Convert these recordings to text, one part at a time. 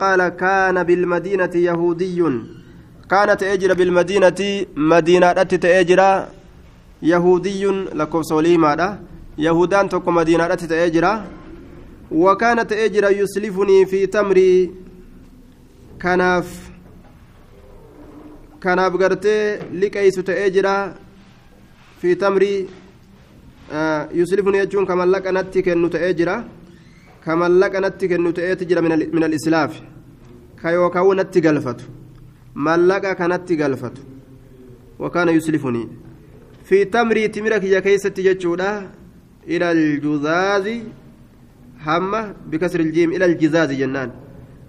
قال كان بالمدينة يهودي. كانت أجر بالمدينة مدينة تأجر يهودي. لكم سوليما يهودان تكو مدينة تأجر. وكانت أجر يسلفني في تمري كناف. كناف قرتي لكيس تأجر في تمري آه يسلفني يجون كما لك أنتي كأنه تأجر. Ka mallaqa natti kennu ta'eeti jira min alislaafi ka yookaan natti galfatu mallaqa kanatti galfatu wakaana yuslifunii fi tamrii timira kiyya keessatti jechuudha ila aljuzaazi hamma bikasri iljiim ila aljizaazi jennaan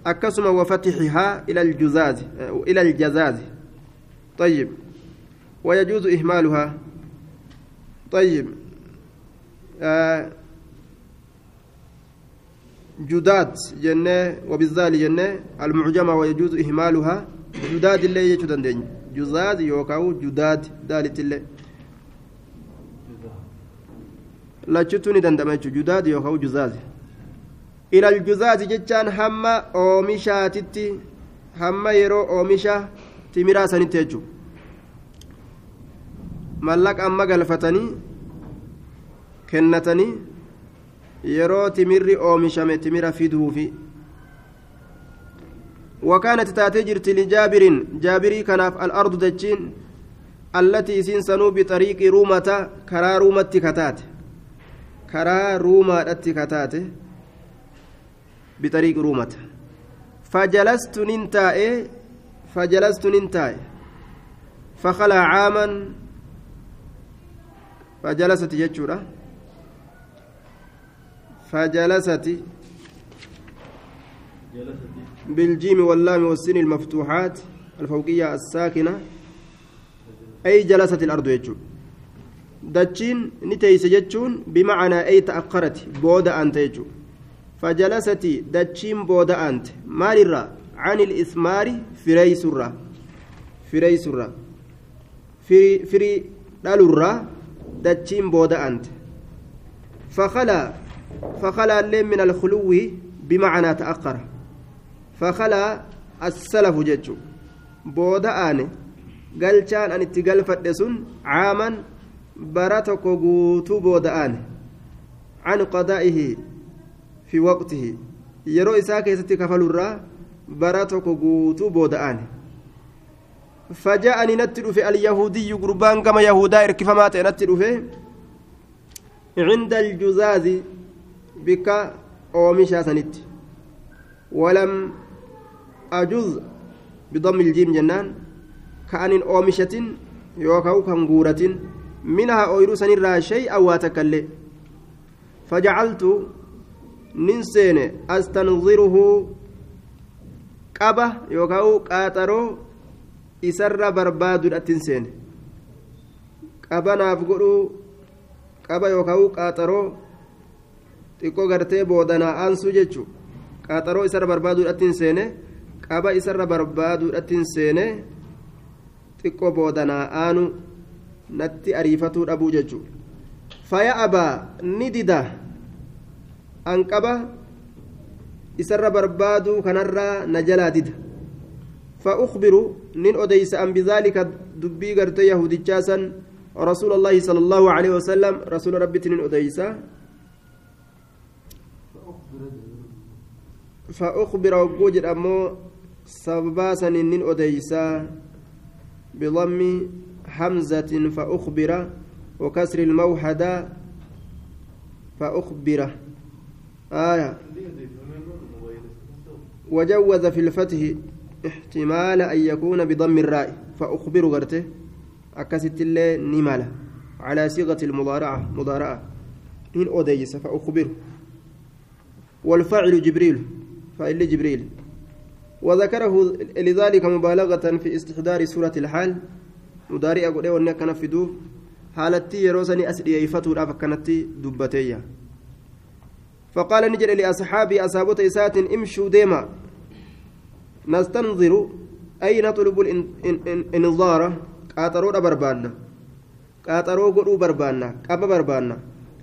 akkasuma wafatixihaa ila aljuzaazi ila aljazaazi طيب ويجوز إهمالها طيب آه جداد جنة وبالذال جنة المعجمة ويجوز إهمالها جداد اللي يجود جزاد يوكاو جداد دالت اللي lachuttuuni dandama jechuun judaadi yookaan juzaazi ilal juzaazi jechaan hamma oomishaatitti hamma yeroo oomisha timiraa sanitti jechuun mallaqa amma galfatanii kennatanii yeroo timirri oomishame timira fiduufi. وكانت تاتي جرت لجابر جابري كان في الأرض دجين التي إسين سنو بطريق رومة كرا رومة كتات كرا رومة كتات بطريق رومة فجلست ننتاي فجلست ننتاي فخلع عاما فجلست جتشورة فجلست بالجيم واللام والسين المفتوحات الفوقية الساكنة. أي جلست الأرض يجون دتشين نتيس جتشون بمعنى أي تأخرت بود أنت يجون فجلست دتشين بود أنت. مال عن الإثمار فري سرة. فري سرة. فري فري دالورا دتشين بود أنت. فخلا فخلا الليل من الخلو بمعنى تأخر فخلا السلف ججو بودا آني galchaan an itti galfadhe sun caaman bara tokko guutuu booda'aan an qadaa'ihi fi waqtihi yeroo isaa keessatti kafalurraa bara tokko guutuu booda'aan فجاءني نتي اليهودي قربان كما يهودا اركفما نتي عند الجزاز bikka oomishaa sanitti walam ajuz bidammi iljiim jennaan ka'anin oomishatin yookaan kan guuratin minhaa ooyiruu sanirraa shay'an waa takkallee fajacaltu nin seene astanziruhu qaba yookaan qaaxaroo isarra barbaaduudhattin seene qabanaaf godhuu qaba yookaan qaaxaroo xiqqoo gartee boodanaa aansuu jechuun qaaxaroo isarra barbaaduudhattiin seene qaba isarra barbaaduudhattiin seene xiqqoo boodanaa aanu natti ariifatuu dhabuu jechuudha faya abaa ni dida an qaba isarra barbaaduu kanarraa na jalaa dida فأخبر نين أديس أن بذلك دبي قرت يهودي رسول الله صلى الله عليه وسلم رسول ربي نين أديسا فأخبر وجود أمو سببا سنين أديسا بضم حمزة فأخبر وكسر الموحدة فأخبر. آية. وجوز في الفتح احتمال أن يكون بضم الراء. فأخبر غرته. أكست الله نمالة على صيغة المضارعة. مضارعة. إن أديس فأخبر. والفاعل جبريل. فإل جبريل. وذكره لذلك مبالغة في استحضار سورة الحال. مداري أقول إيه ونك نفدوه حالتي يروسني أسري يفتو فكانت دبتيا فقال نجد لأصحابي أصابت إسات امشوا ديما. نستنظر أي نطلب الإنظار قاطروا بربانا قاطروا قلوا بربانا قبا بربانا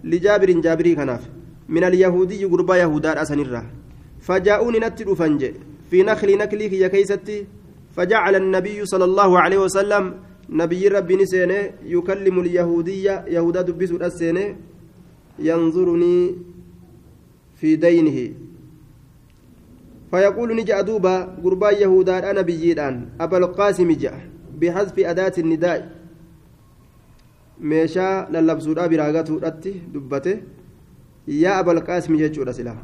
لجابر جابري كناف. من اليهودي قربا يهودا أسنرا. فجاءوني نتي فنج في نخل نكلي كي كيستي فجعل النبي صلى الله عليه وسلم نبي ربي نسينه يكلم اليهودية يهودا دبسوا السينه ينظرني في دينه. فيقول نجا دوبا قربا يهودا أنا بيجيدان أبا القاسم جاء بحذف أداة النداء. meeshaa lallabsuudhaa biraagatuudhatti dubbate yaa abalqaasmi jechuudha silaa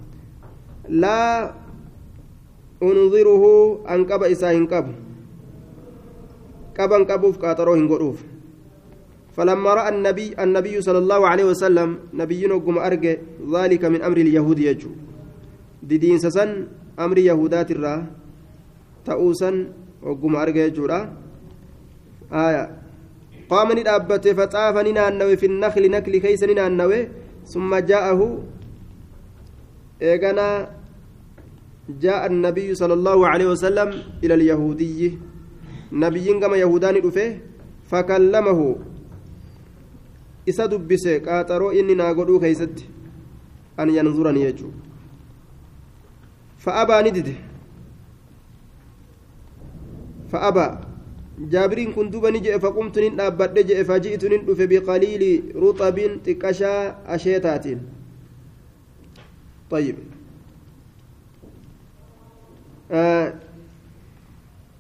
laa unziruhu an qaba isaa hin qabu qaban qabuuf qaaxaroo hin godhuuf فلما رأى النبي النبي صلى الله عليه وسلم نبينا قم أرجع ذلك من أمر اليهود يجو. دين سسن أمر يهودات الرا. تأوسا وقم أرجع يجورا آية. قام ندابت فطاف ننانوي في النخل نكل كيس ننانوي ثم جاءه إيغانا جاء النبي صلى الله عليه وسلم إلى اليهودي نبي كما يهودان دفه فكلمه isa dubbise qaaxaroo inni naa godhuu keeysatti an yanzurani jechuu fa'abaa ni dide fa'abaa jaabiriin kun duba ni je'e faqumtu nin dhaabbadhe je'e faji'tu nin dhufe طيب. آه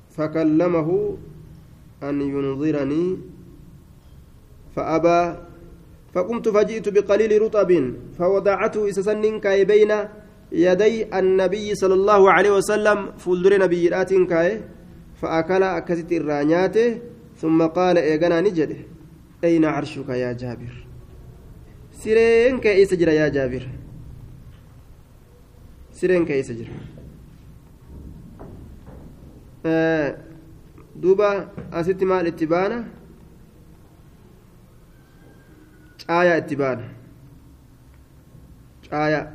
فكلمه أن ينظرني فأبى فقمت فجئت بقليل رطب فوضعته إسسن كاي بين يدي النبي صلى الله عليه وسلم فولدر نبيات كاي فأكل أكست الرانيات ثم قال إيغانا نجد أين عرشك يا جابر؟ سيرين كاي سجر يا جابر. سيرين كاي سجر آه دوبا أستي مال اتبانا caayaa itti baana caayaa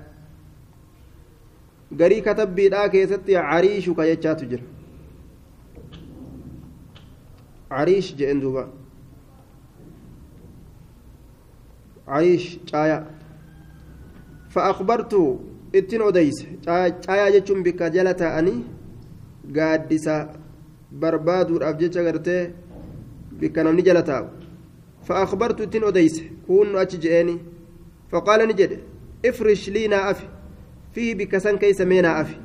garii katabbiidhaa keessatti cariishuka jechaatu jira cariish jedhen duuba cariish caayaa فأخبرت ittin odeyse caayaa jechuun bikka jala ta'anii gaaddisa barbaaduudhaaf jecha gartee bikka namni jala taa'u. فأخبرت تين أديس كون أتجئني فقال نجد افرش لينا أفي فيه بكسان كيس مينا أفي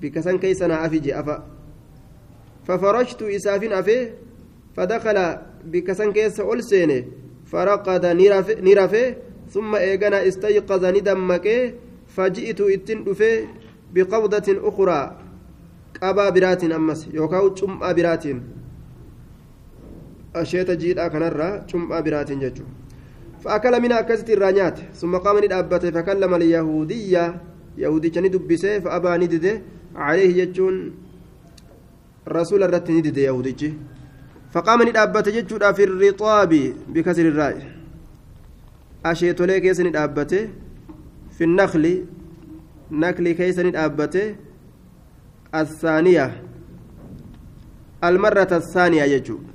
بكسان كيس أنا أفي جي أفا ففرشت إسافين أفي فدخل بكسان كيس ألسيني فرقد نرفي ثم إيغانا استيقظ ندمك فجئت إتن أفي بقبضة أخرى قبا برات أمس يوكاو جمع برات asheeta jiidhaa kanarraa cum'aa biraatiin jechuudha fa'aakala mina akkasitti irraa nyaate summa qaama ni dhaabbate fakallama yaahudiyya yahudicha ni dubbisee fa'abaa ni dide caleehi jechuun rasuula irratti ni dide yahudichi faqaama ni dhaabbate jechuudha firrixaabi bikasri irraa'i asheetolee keessa ni dhaabbate finnakli nakli keessa ni dhaabbate assaaniya almarrata assaaniya jechuudha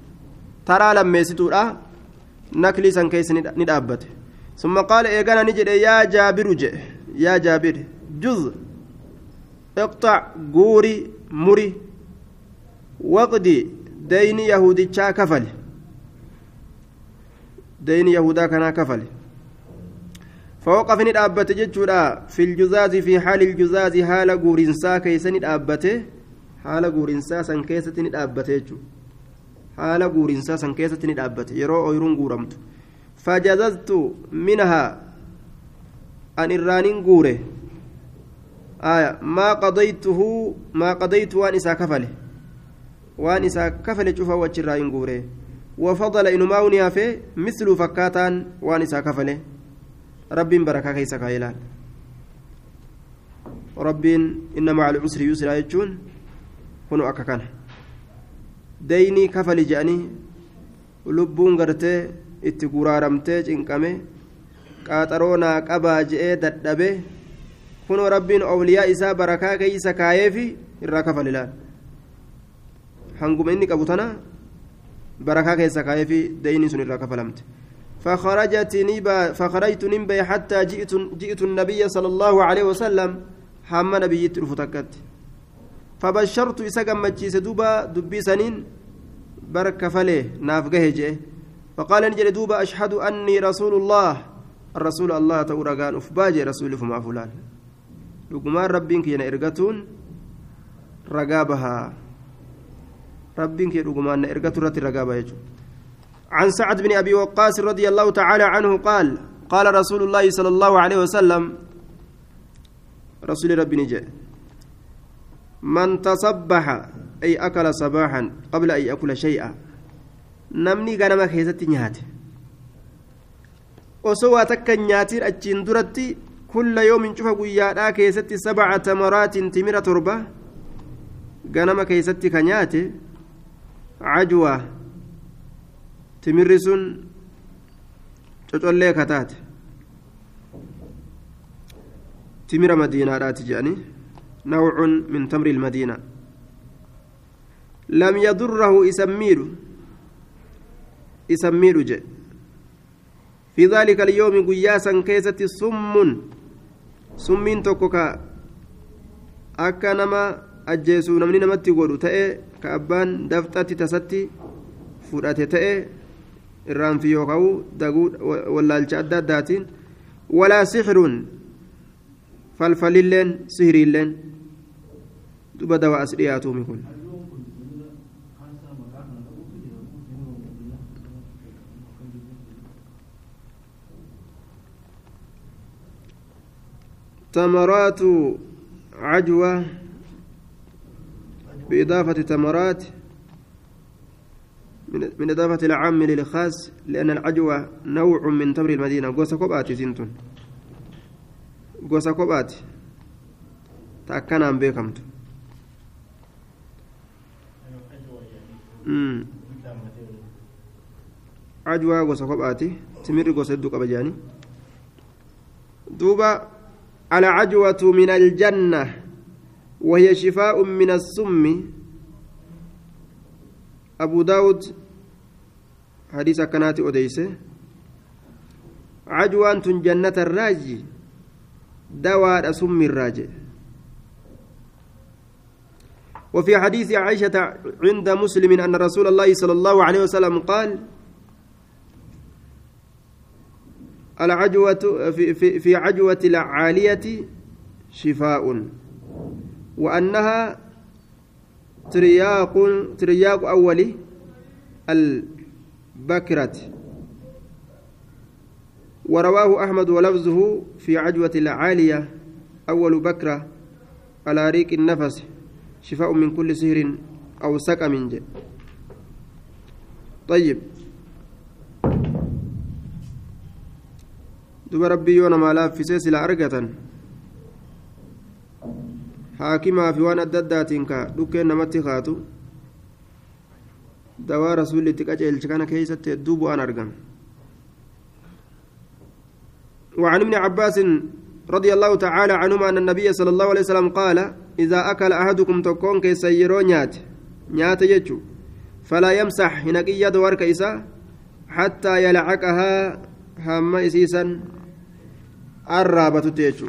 taraa lammeessituudha nakli san keessa ni dhaabbate summa qaala eegana ni jedhe yaa jaabiru jedhe yaa jaabir juz iqxac guuri muri waqdi deyni yahudichaa kafale deyni yahudaa kanaa kafale فوقف ندابت جتشورا في الجزاز في حال الجزاز حال غورنسا كيس ندابته حال غورنسا سن كيس جتشورا haala guurinsaa san keessatti ni dhaabbate yeroo ooyiruun guuramtu fajazaztu minahaa an irraanin guure maa qadaytuhu maa qadaytu waan isaa kafale waan isaa kafale cufa wachirraa hin guure wafadala inumaa uni hafe misluu fakkaataan waan isaa kafale rabbiin barakaa keessa kaayilaan rabbiin inna maca alcusri yusraa jechuun kunu akka kana daynii kafali jedhanii lubbuun gartee itti guraaramtee cinqame qaaxaroo naa qabaa je'ee dadhabe kunoo rabbiin awliyaa isaa barakaa keeysa kaayeefi irraa kafali laal hanguma inni qabu tana barakaa keessa kaayeefi daynii sun irraa kafalamte فخرجت نبا فخرجت نبا حتى جئت جئت النبي صلى الله عليه وسلم. حمى نبي ترفتكت فبشرت إسا قمتشيس دوبا دبي سنين. بركة فليه ناف جه فقال نجل دوبا أشهد أني رسول الله. الرسول الله تورغان أفباجي رسول فما فلان. لقمان ربين كينا إرقتون. رقابها. ربين كي لقمان إرقتون رتي رقابها يجو. عن سعد بن أبي وقاص رضي الله تعالى عنه قال قال رسول الله صلى الله عليه وسلم رسول ربي نجي من تصبح أي أكل صباحا قبل أن يأكل شيئا نمني غنما كيستي نيات takka nyaatiin achiin duratti kulla yoomin cufa guyyaadhaa keessatti sabca tamaraatin timira torba ganama keessatti ka nyaate cajwa timirri sun cocollee kataate. Timira madiinaadhaati jedhanii nawcun min tamri ilmadiina lam yadurrahu isan miidhu? Isan miidhu jedhe fi daalika alyoomi guyyaa san keessatti summun summiin tokko ka akka nama ajjeesu namni namatti godhu ta'e ka abbaan dafxatti tasatti fudhate ta'e irraanfi yookaan daguu wallaalcha adda addaatiin walaa sixiruun falfalilleen sihiriilleen duba dawa as dhiyaatuumi kun تمرات عجوة بإضافة تمرات من إضافة العام للخاص لأن العجوة نوع من تمر المدينة. قوس كوباتي زنتون قوس كوباتي تأكنا ajwaa gosa kophaati timirri gosa hedduu qaba jedhanii duuba العجوة من الجنة وهي شفاء من السم. أبو داود حديث كانت أديسة عجوة جنة الراجي دواء سم الراجي وفي حديث عائشة عند مسلم أن رسول الله صلى الله عليه وسلم قال العجوة في, في, في عجوة العالية شفاء وأنها ترياق ترياق أول البكرة. ورواه أحمد ولفظه في عجوة العالية أول بكرة على ريق النفس شفاء من كل سهر أو سقم. طيب. duba rabbii yoo namaa laaffisee sila argatan haakimaa fi waan adda addaatiin ka dhukkeen namatti kaatu dawaa rasuulli itti qaceelche kana keessatti hedduu bu'aan argame وعن ابن عباس رضي الله تعالى عنهما أن النبي صلى الله عليه وسلم قال إذا أكل أحدكم تكون كي سيرو نيات نيات يجو فلا يمسح هناك يد ورك إسا حتى يلعقها هم إسيسا الرابة تيجو.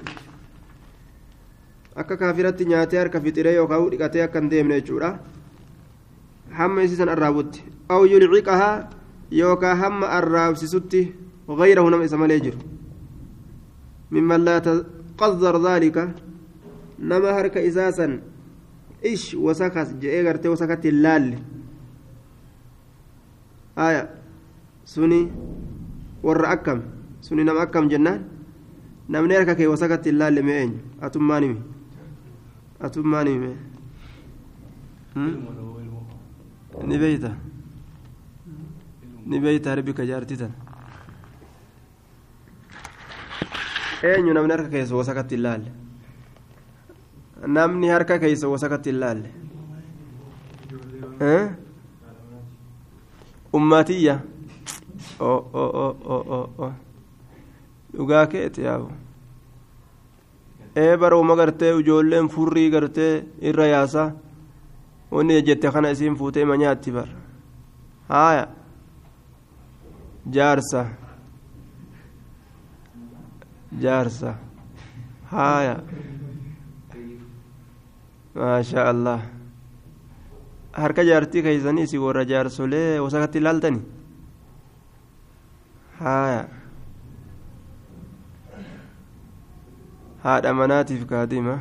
Akka kaafiratti nyaatee harka fixiree yookaan dhiqatee akka hin deemne jechuudha hamma isiisan arraabutti aw yulciqahaa yookaan hamma arraabsisutti غيره نم اسم جر ممن لا تقدر ذلك نما هرك إساسا إيش وسكت جئ غرتي وسكت اللال آية سني ور أكم سني نم أكم جنان namni harka kee wasakatti laalle mee eenyu atummaan himi atummaan hime ni beeyta ni beeyta harbi ka jaartii tan eenyu namni harka keessa wasakatti hin laalle namni harka keessa wasakatti hin laalle ummatiyya dhugaa keeti yaabu ee barooma gartee ijoolleen furrii gartee irra yaasa wanni jette kana isiin fuutee ma nyaatti bar haaya jaarsa jaarsa haaya maashaa allah harka jaartii keeysanii si warra jaarsolee wasakatti ilaaltani haya haadha manaatiif kaadima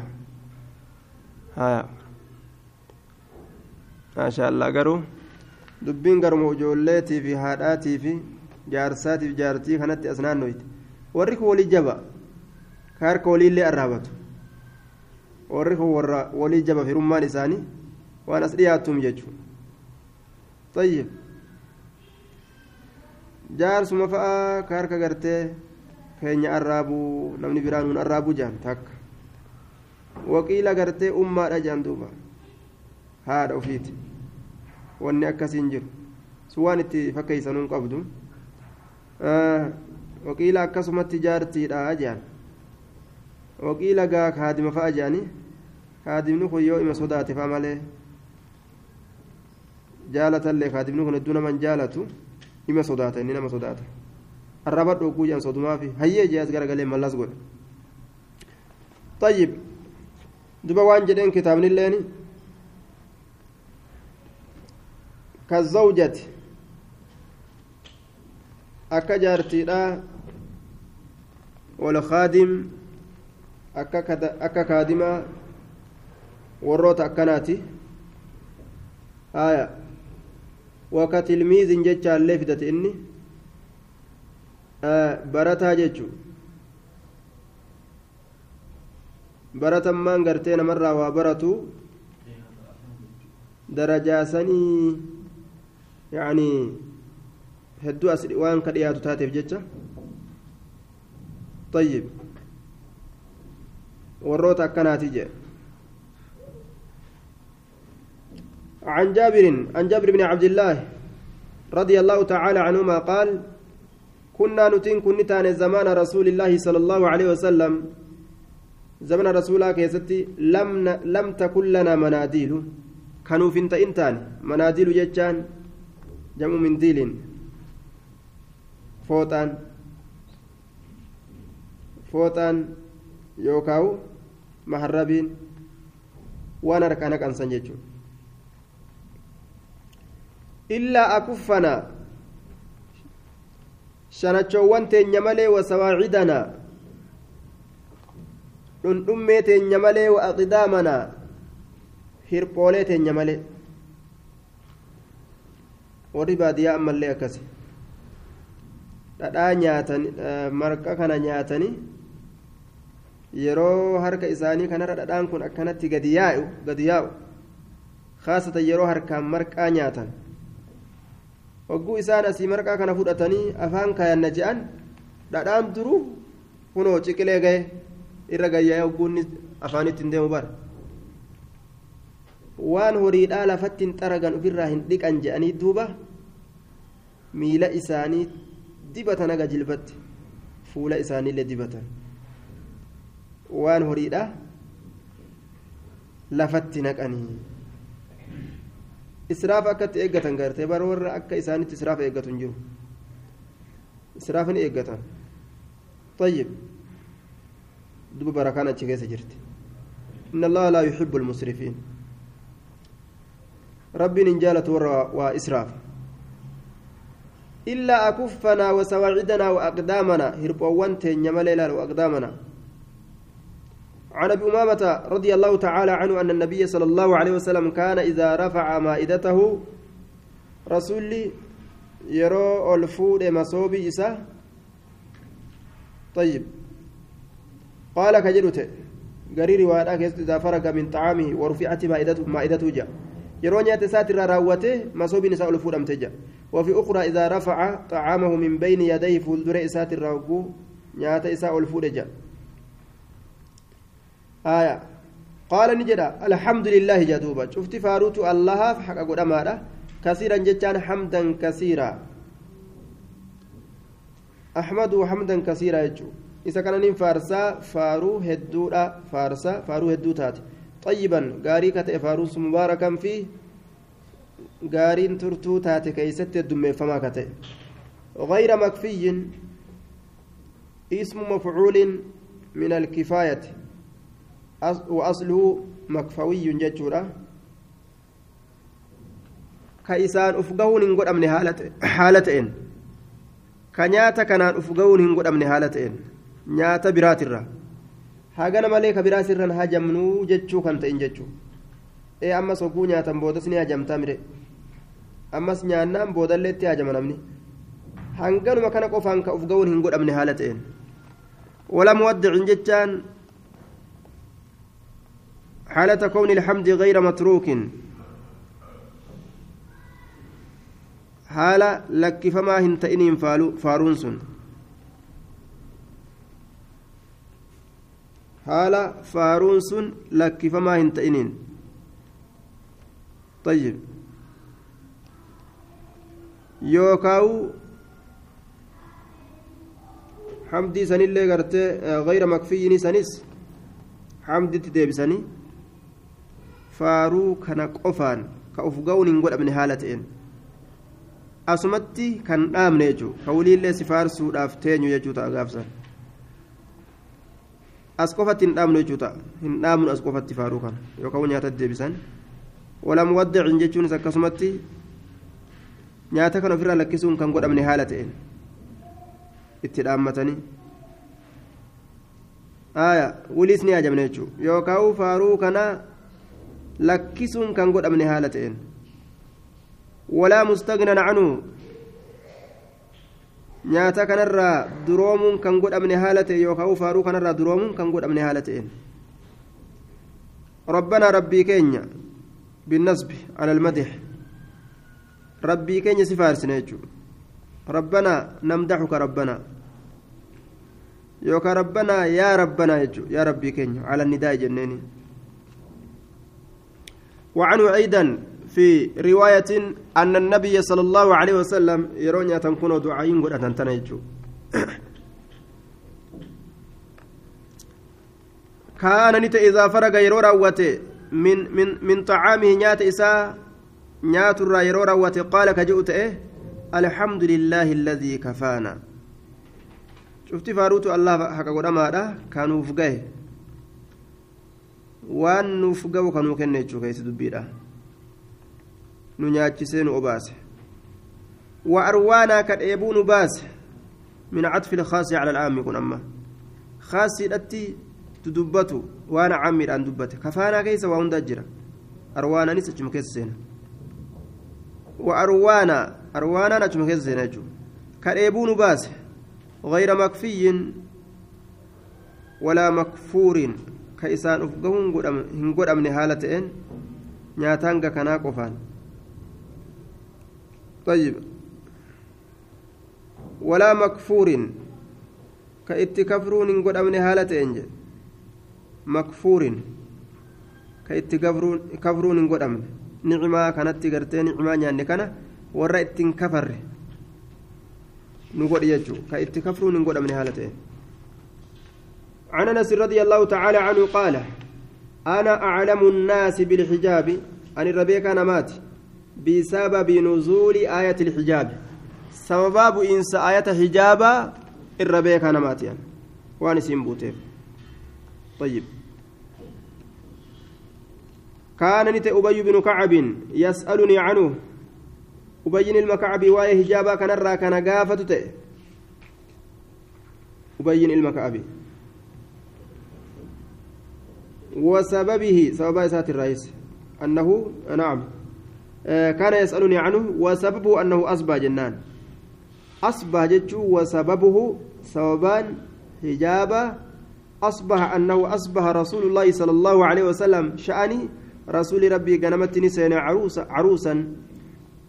haya maashaa allah garuu dubbiin garuma ijoolleetii fi haadhaatii fi jaarsaatiif jaartii kanatti as naannoyti warri kun walii jaba ka harka waliillee arraabatu warri kun warra walii jaba firummaan isaanii waan as dhiyaattuum jechuun tayyib. Jaarsuma fa'a ka harka gartee keenya arraabuu namni biraa nuun arraabuu jaan takka. Waqiila gartee ummaadha jaan duuba. Haadha ofiiti. Wanni akkasiin jiru. Sun waan itti fakkeeysanuun qabdu. Waqiila akkasumatti jaartiidha jaan. Waqiila gaa kaadima fa'a jaanii kaadimni kun yoo ima sodaate fa'a malee jaalatallee kaadimni kun hedduu naman jaalatu. Ima sodaata inni nama sodaata arraba dhogguu jaan sodumaafi hayyee jee as garagalee mallas godhe طيب duba waan jedheen kitaabnilleen كالزوجة akka jaartiidha walkhaadim akka kaadimaa warroota akkanaati haya waka tilmiizin jechaallee fidate inni barataa jechu baratammaan gartee namarraa waa baratu darajaasanii yaanii hedduu as waan ka dhiyaatu taateef jecha طيب warroota akkanaati jedhe عن جابر عن جابر بن عبد الله رضي الله تعالى عنهما قال كنا نتين كنتان زمان رسول الله صلى الله عليه وسلم. زمن رسولك يا ستي لم لم تكن لنا مناديل. كانوا في انت انتان. مناديل جتان جمع من فوتان. فوتان. يوكاو. مهربين وانا ركانا كان سنجيتشو. illaa akuffanaa shanachoowwan teenya malee wasawaacidanaa dhundhummee teenya malee wa aqidaamanaa hirphoolee teenya malee warri baadiyyaa ammallee akkasi dhadhaa nyaatan marqa kana nyaatanii yeroo harka isaanii kanarra dhadhaan kun akkanatti gadi yaa'u gadi yaa'u kaasatan yeroo harkaan marqaa nyaatan hogguu isaan asii marqaa kana fudhatanii afaan kaayanna je'an dhadhaan duruu kunoo ciqilee gahe irra gayyaa'ee hogguunni afaanitti hin deemu bara waan horiidhaa lafatti hin xaragan ofirraa hin dhiqan je'anii duuba miila isaanii dibatan aga jilbatti fuula isaaniillee dibatan waan horiidhaa lafatti naqanii israafa akkatti eeggatan gartee bara warra akka isaanitti israafa eeggatu hin jiru israafa ni eeggatan طيب duba barakaan achi keessa jirti inna allaha laa yuhibbu almusrifiin rabbiin hin jaalatu warra waa israafa illaa akuffanaa wasawaacidanaa waaqdaamana hirphoowwan teenya malee ilaal waaqdaamana عن أبي أمامة رضي الله تعالى عنه أن النبي صلى الله عليه وسلم كان إذا رفع مائدته رسول يرو الفود مصوبي إسا. طيب. قال كجرت قريري واداك إذا فرغ من طعامه ورفعت مائدته مائدته جاء. يرو نيات ساتر راوته مصوبي نساء الفود امتجا وفي أخرى إذا رفع طعامه من بين يديه فولدر ساتر راوغو نيات إساء الفود جاء. آية. قال نجدا الحمد لله جدوبا. شفت فاروت الله حق قدما كثيرا جتان حمدا كثيرا. أحمد حمدا كثيرا يجو. إذا كان فارسا فارو هدودا فارسا فارو هدو تات. طيبا. غاري كتئ فاروس مباركا فيه. غارين ترتو تات كيست الدم فما كتئ غير مكفي. اسم مفعول من الكفاية. وأصله uf gahuun hin godhamne haala ta'een ka nyaata kanaan uf gahuun hin godhamne haala ta'een nyaata biraatirra hagana malee ka biraasirran hajamnuu jechuu kan ta'in jechuu ee ammas hogguu nyaatan boodas ni hajamtaa mire ammas nyaannaan boodallee itti hajama namni hanganuma kana qofaan ka uf gahuun hin godhamne haala ta'een wala muwaddicin jechaan حالة كون الحمد غير متروك. حالة لك فما هنتئنين فارون سن حالة فارون سن لك فما هنتئنين طيب. يوكاو حمدي سنillee gartee غير مكفي سنس حمدي تديبسني faaruu kana qofaan ka uf ga'uun hin godhamne haala ta'een asumatti kan dhaabne jechuudha ka waliillee si faarsuudhaaf teenyu jechuu ta'a gaafsan as qofatti hin dhaabnu jechuu ta'a hin dhaabnu as qofatti faaruu kana yookaan nyaata deebisan wala muwaddicin jechuunis akkasumatti nyaata kana ofirraa lakkisuun kan godhamne haala ta'een itti dhaammatanii waliis ni ajabne jechuudha yookaan faaruu kana. Lakkisuun kan godhamne haala ta'een walaa mustagnan canhu nyaata kanarraa duroomuun kan godhamne haala ta'e yookaan faaruu kanarraa duroomuun kan godhamne haala ta'een rabbanaa rabbii keenya binnasbi ala almadix rabbii keenya si faarsine jechuudha rabbanaa namdaxuka rabbanaa yookaan rabbanaa yaa rabbanaa jechuudha yaa rabbii keenya ala nidaa وعنه أيضا في رواية أن النبي صلى الله عليه وسلم يرون تنكون دعاء قد أتنتنجو كان نت إذا فرغ يرو راوته من من من طعامه نيات إساء نيات الرا يرو راوته قال كجؤت إيه؟ الحمد لله الذي كفانا. شفت فاروت الله حق قدما كانوا فقه. Waan nuuf gahu kanuu kenne jechuu keessa dubbiidha nu nyaachisee nu obaase ilkhaasi cala al'aammi kun amma khaasiidhatti dudubbatu waan caammiidhaan dubbate kafaanaa keessa waa hundaa jira arwaanaanis achuma keessa seena wa arwaanaa arwaanaan achuma keessa seena jechuu ka dheebuu nu baase غير مكفي ولا مكفور ka isaan uf gahuun hin godhamne haala ta'een nyaataan gakanaa qofaan. طيب ولا مكفور كإت كفرون قد أمن هالة إنجل مكفور كإت كفرون قد أمن نعمة كانت تقرتين نعمة يعني كان ورأت كفر نقول يجو كإت كفرون قد أمن هالة إنجل عن أنس رضي الله تعالى عنه قال أنا أعلم الناس بالحجاب. أن الربيع كان مات بسبب نزول آية الحجاب. سبب إنس آية حجاب الربيع كان مات يعني. وأنا سيمبوتيف طيب. كان نت أبي بن كعب يسألني عنه. أبي المكعب وآية حجابا كان الرا كان قافة أبي المكعب. وسببه سبب إسات الرئيس؟ أنه نعم. آه كان يسألني عنه وسببه أنه أصبح جنان. أصبح جتشو وسببه سببان حجابة أصبح أنه أصبح رسول الله صلى الله عليه وسلم شأني. رسول ربي قنمتني سينا عروسا عروسا.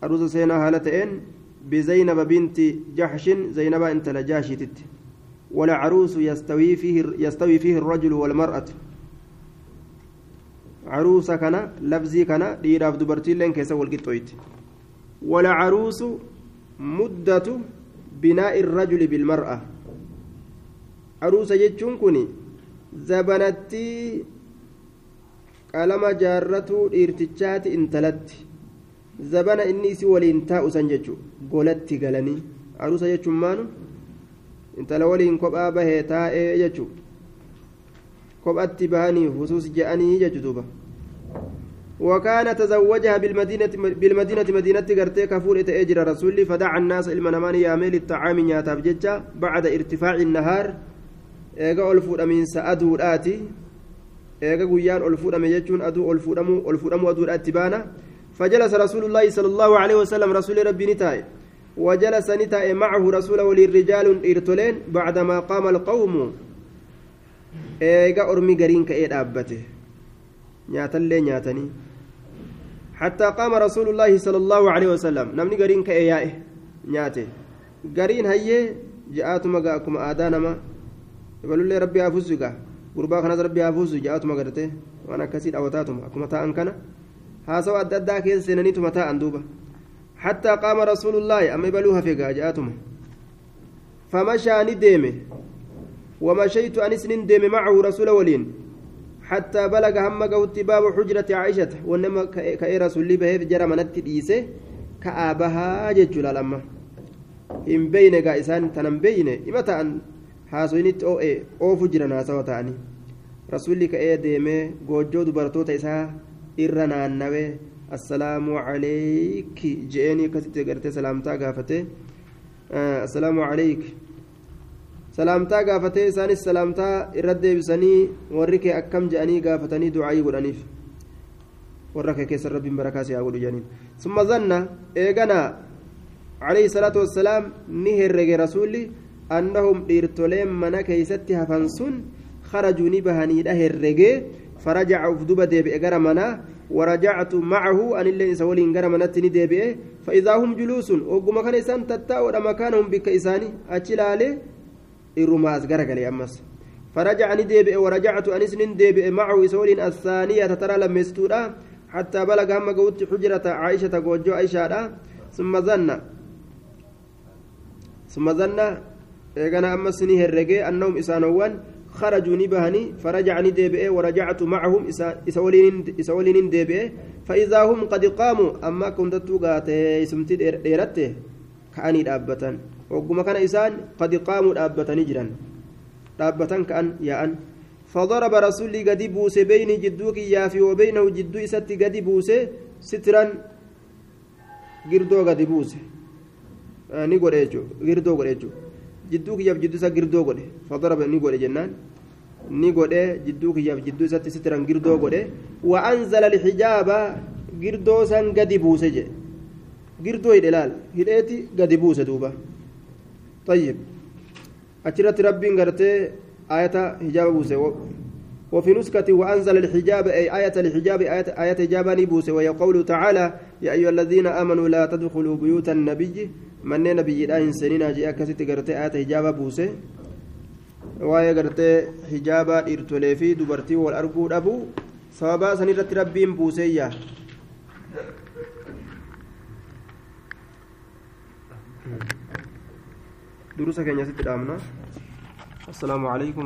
عروسا سينا هالتين بزينب بنت جحش. زينب أنت لجاشتت ولا عروس يستوي فيه يستوي فيه الرجل والمرأة. caruusa kana labzii kana dhiiraaf dubartiilleen keessa walqixxooyti walcaruusu muddatu binaa'i irrajuli bilmar'a caruusa jechuun kun zabanattii qalama jaarratuu dhiirtichaati intalatti. Zabana inni isi waliin taa'usan jechu golatti galanii. Aruusa jechuun maanu? Intala waliin kophaa bahee taa'ee jechu kophatti bahanii husuus je'anii jechu duuba. وكان تزوجها بالمدينة بالمدينة مدينة قرتي كفور تأجر رسول فدعا الناس المنمان يامل الطعام نياتاب ججا بعد ارتفاع النهار. eega ol fuudhamiinsa aduudhaati eega guyyaan ol fuudhame jechuun aduu ol fuudhamu ol fuudhamu aduudha itti baana فجلس رسول الله صلى الله عليه وسلم رسول ربي نتاي وجلس نتاي معه رسول ولي الرجال إرتلين بعدما قام القوم. إيغا أرمي قرين كأيد أبته نياتلي نياتني حتى قام رسول الله صلى الله عليه وسلم نمني قرين كأيائه نياته قرين هي جاءتما قاكم آدانما rabbi haafuusu gaa gurbaa kanas rabbi haafuusu ja'atuma gartee waan akkasii dhawataatuma akkuma taa'an kana haasawa adda addaa keessa seenaniituma taa'an duuba حتى قام رسول الله أما يبلوها في جاءتهم فمشى نديمه ومشيت أنس نديم معه رسول ولين حتى بلغ هم قوت باب حجرة عائشة وإنما كأي رسول الله به جرى منت ديسه كأبها ججل لما إن بين قائسان تنم بين إمتى أن haasoyinitti oo'e oofu jiran haasawa ta'anii rasuulli ka'ee deemee goojjoo dubartoota isaa irra naannawee assalaamu calayki je'eenii akkasitti gartee salaamtaa gaafate assalaamu calayki salaamtaa gaafatee isaanis salaamtaa irra deebisanii warri kee akkam je'anii gaafatanii du'aayii godhaniif warra kee keessa rabbiin barakaa si haa godhu jedhaniin summa zanna eeganaa salaatu wassalaam ni herrege rasuulli أنهم ديرتولين منا كيستي هفنسون خرجوا نبهني هرجي فرجع أفدوب ديبئ منا ورجعت معه أن اللي سولين منا تني فإذا هم جلوس وقم كان إسان تتاور مكانهم بك إساني أجلالي إرماز غرغلي أمس. فرجعني ديبئ ورجعت أنس ديبئ معه سولين الثانية ترى لم يستورا حتى بلغ هم قوت حجرة عائشة قوجو عائشة. ثم ظن ثم ظن eegana ammas ni herrege annahum isaanowwan خرجوا نبهني فرجعني ديبئ ورجعت معهم إسا ولين ديبئ فإذا هم قد قاموا أما كنت توقات اسمتي ديرت كأني دابة وقم كان إسان قد قاموا دابة نجرا دابة كأن يا أن فضرب رسولي قد بوس بين جدوك يافي وبينه جدو إسات قد بوس سترا قردو قد بوس آه نقول إيجو قردو قد إيجو jidduu kiyyaaf jidduu isaa girdoo godhe fadaraba ni godhe jennaan ni godhe jidduu kiyyaaf jidduu isatti sitiran girdoo godhe wa anzala alxijaaba girdoo san gadi buuse jedhe girdoo hidhe laal hidheeti gadi buuse duuba طيب أشرت ربي قرتي آية حجاب بوسي وفي نسكة وأنزل الحجاب أي آية الحجاب آية, آية حجاب نبوسي وهي قوله تعالى يا أيها الذين آمنوا لا تدخلوا بيوت النبي manneen nabiyyiidhaa hin seeninaa jee akkasitti gartee aata hijaaba buuse waa'ee gartee hijaabaa dhiirtolee fi dubartii wal arguu dhabu sababaa sanirratti rabbiin buuseeyya durusa keenya sitti dhaamna assalaamu calaykum